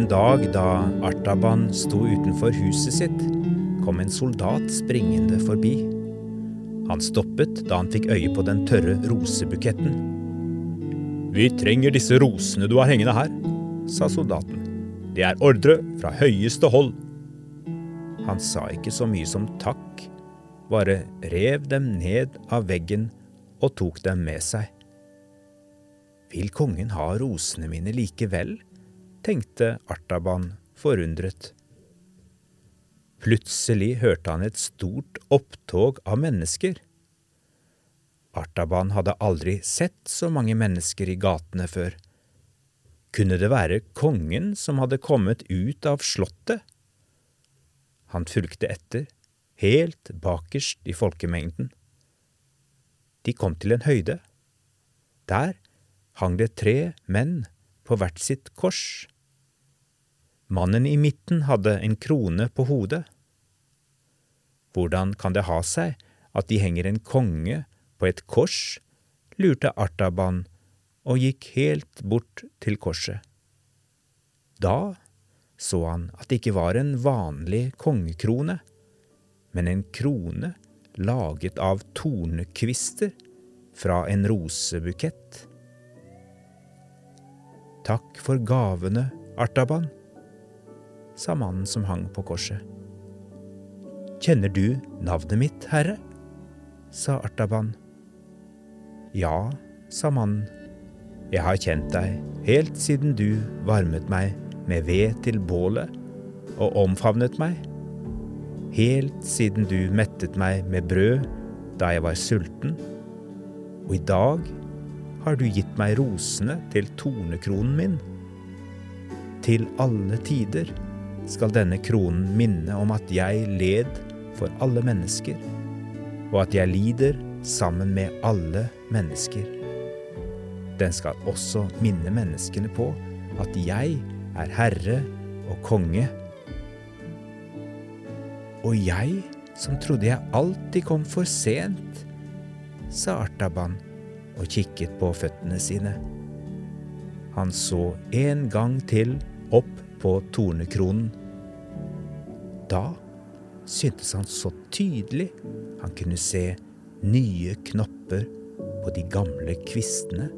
dag da Artaban sto utenfor huset sitt, kom en soldat springende forbi. Han stoppet da han fikk øye på den tørre rosebuketten. Vi trenger disse rosene du har hengende her, sa soldaten. Det er ordre fra høyeste hold. Han sa ikke så mye som takk, bare rev dem ned av veggen og tok dem med seg. Vil kongen ha rosene mine likevel? Tenkte Artaban forundret. Plutselig hørte han et stort opptog av mennesker. Artaban hadde aldri sett så mange mennesker i gatene før. Kunne det være kongen som hadde kommet ut av slottet? Han fulgte etter, helt bakerst i folkemengden. De kom til en høyde. Der hang det tre menn på hvert sitt kors. Mannen i midten hadde en krone på hodet. Hvordan kan det ha seg at de henger en konge på et kors, lurte Artaban og gikk helt bort til korset. Da så han at det ikke var en vanlig kongekrone, men en krone laget av tornekvister fra en rosebukett. Takk for gavene, Artaban sa mannen som hang på korset. Kjenner du navnet mitt, herre? sa Artaban. Ja, sa mannen. Jeg har kjent deg helt siden du varmet meg med ved til bålet og omfavnet meg. Helt siden du mettet meg med brød da jeg var sulten. Og i dag har du gitt meg rosene til tornekronen min. Til alle tider skal denne kronen minne om at jeg led for alle mennesker, og at jeg lider sammen med alle mennesker. Den skal også minne menneskene på at jeg er herre og konge. Og jeg som trodde jeg alltid kom for sent, sa Artaban og kikket på føttene sine. Han så en gang til opp på tornekronen. Da syntes han så tydelig han kunne se nye knopper på de gamle kvistene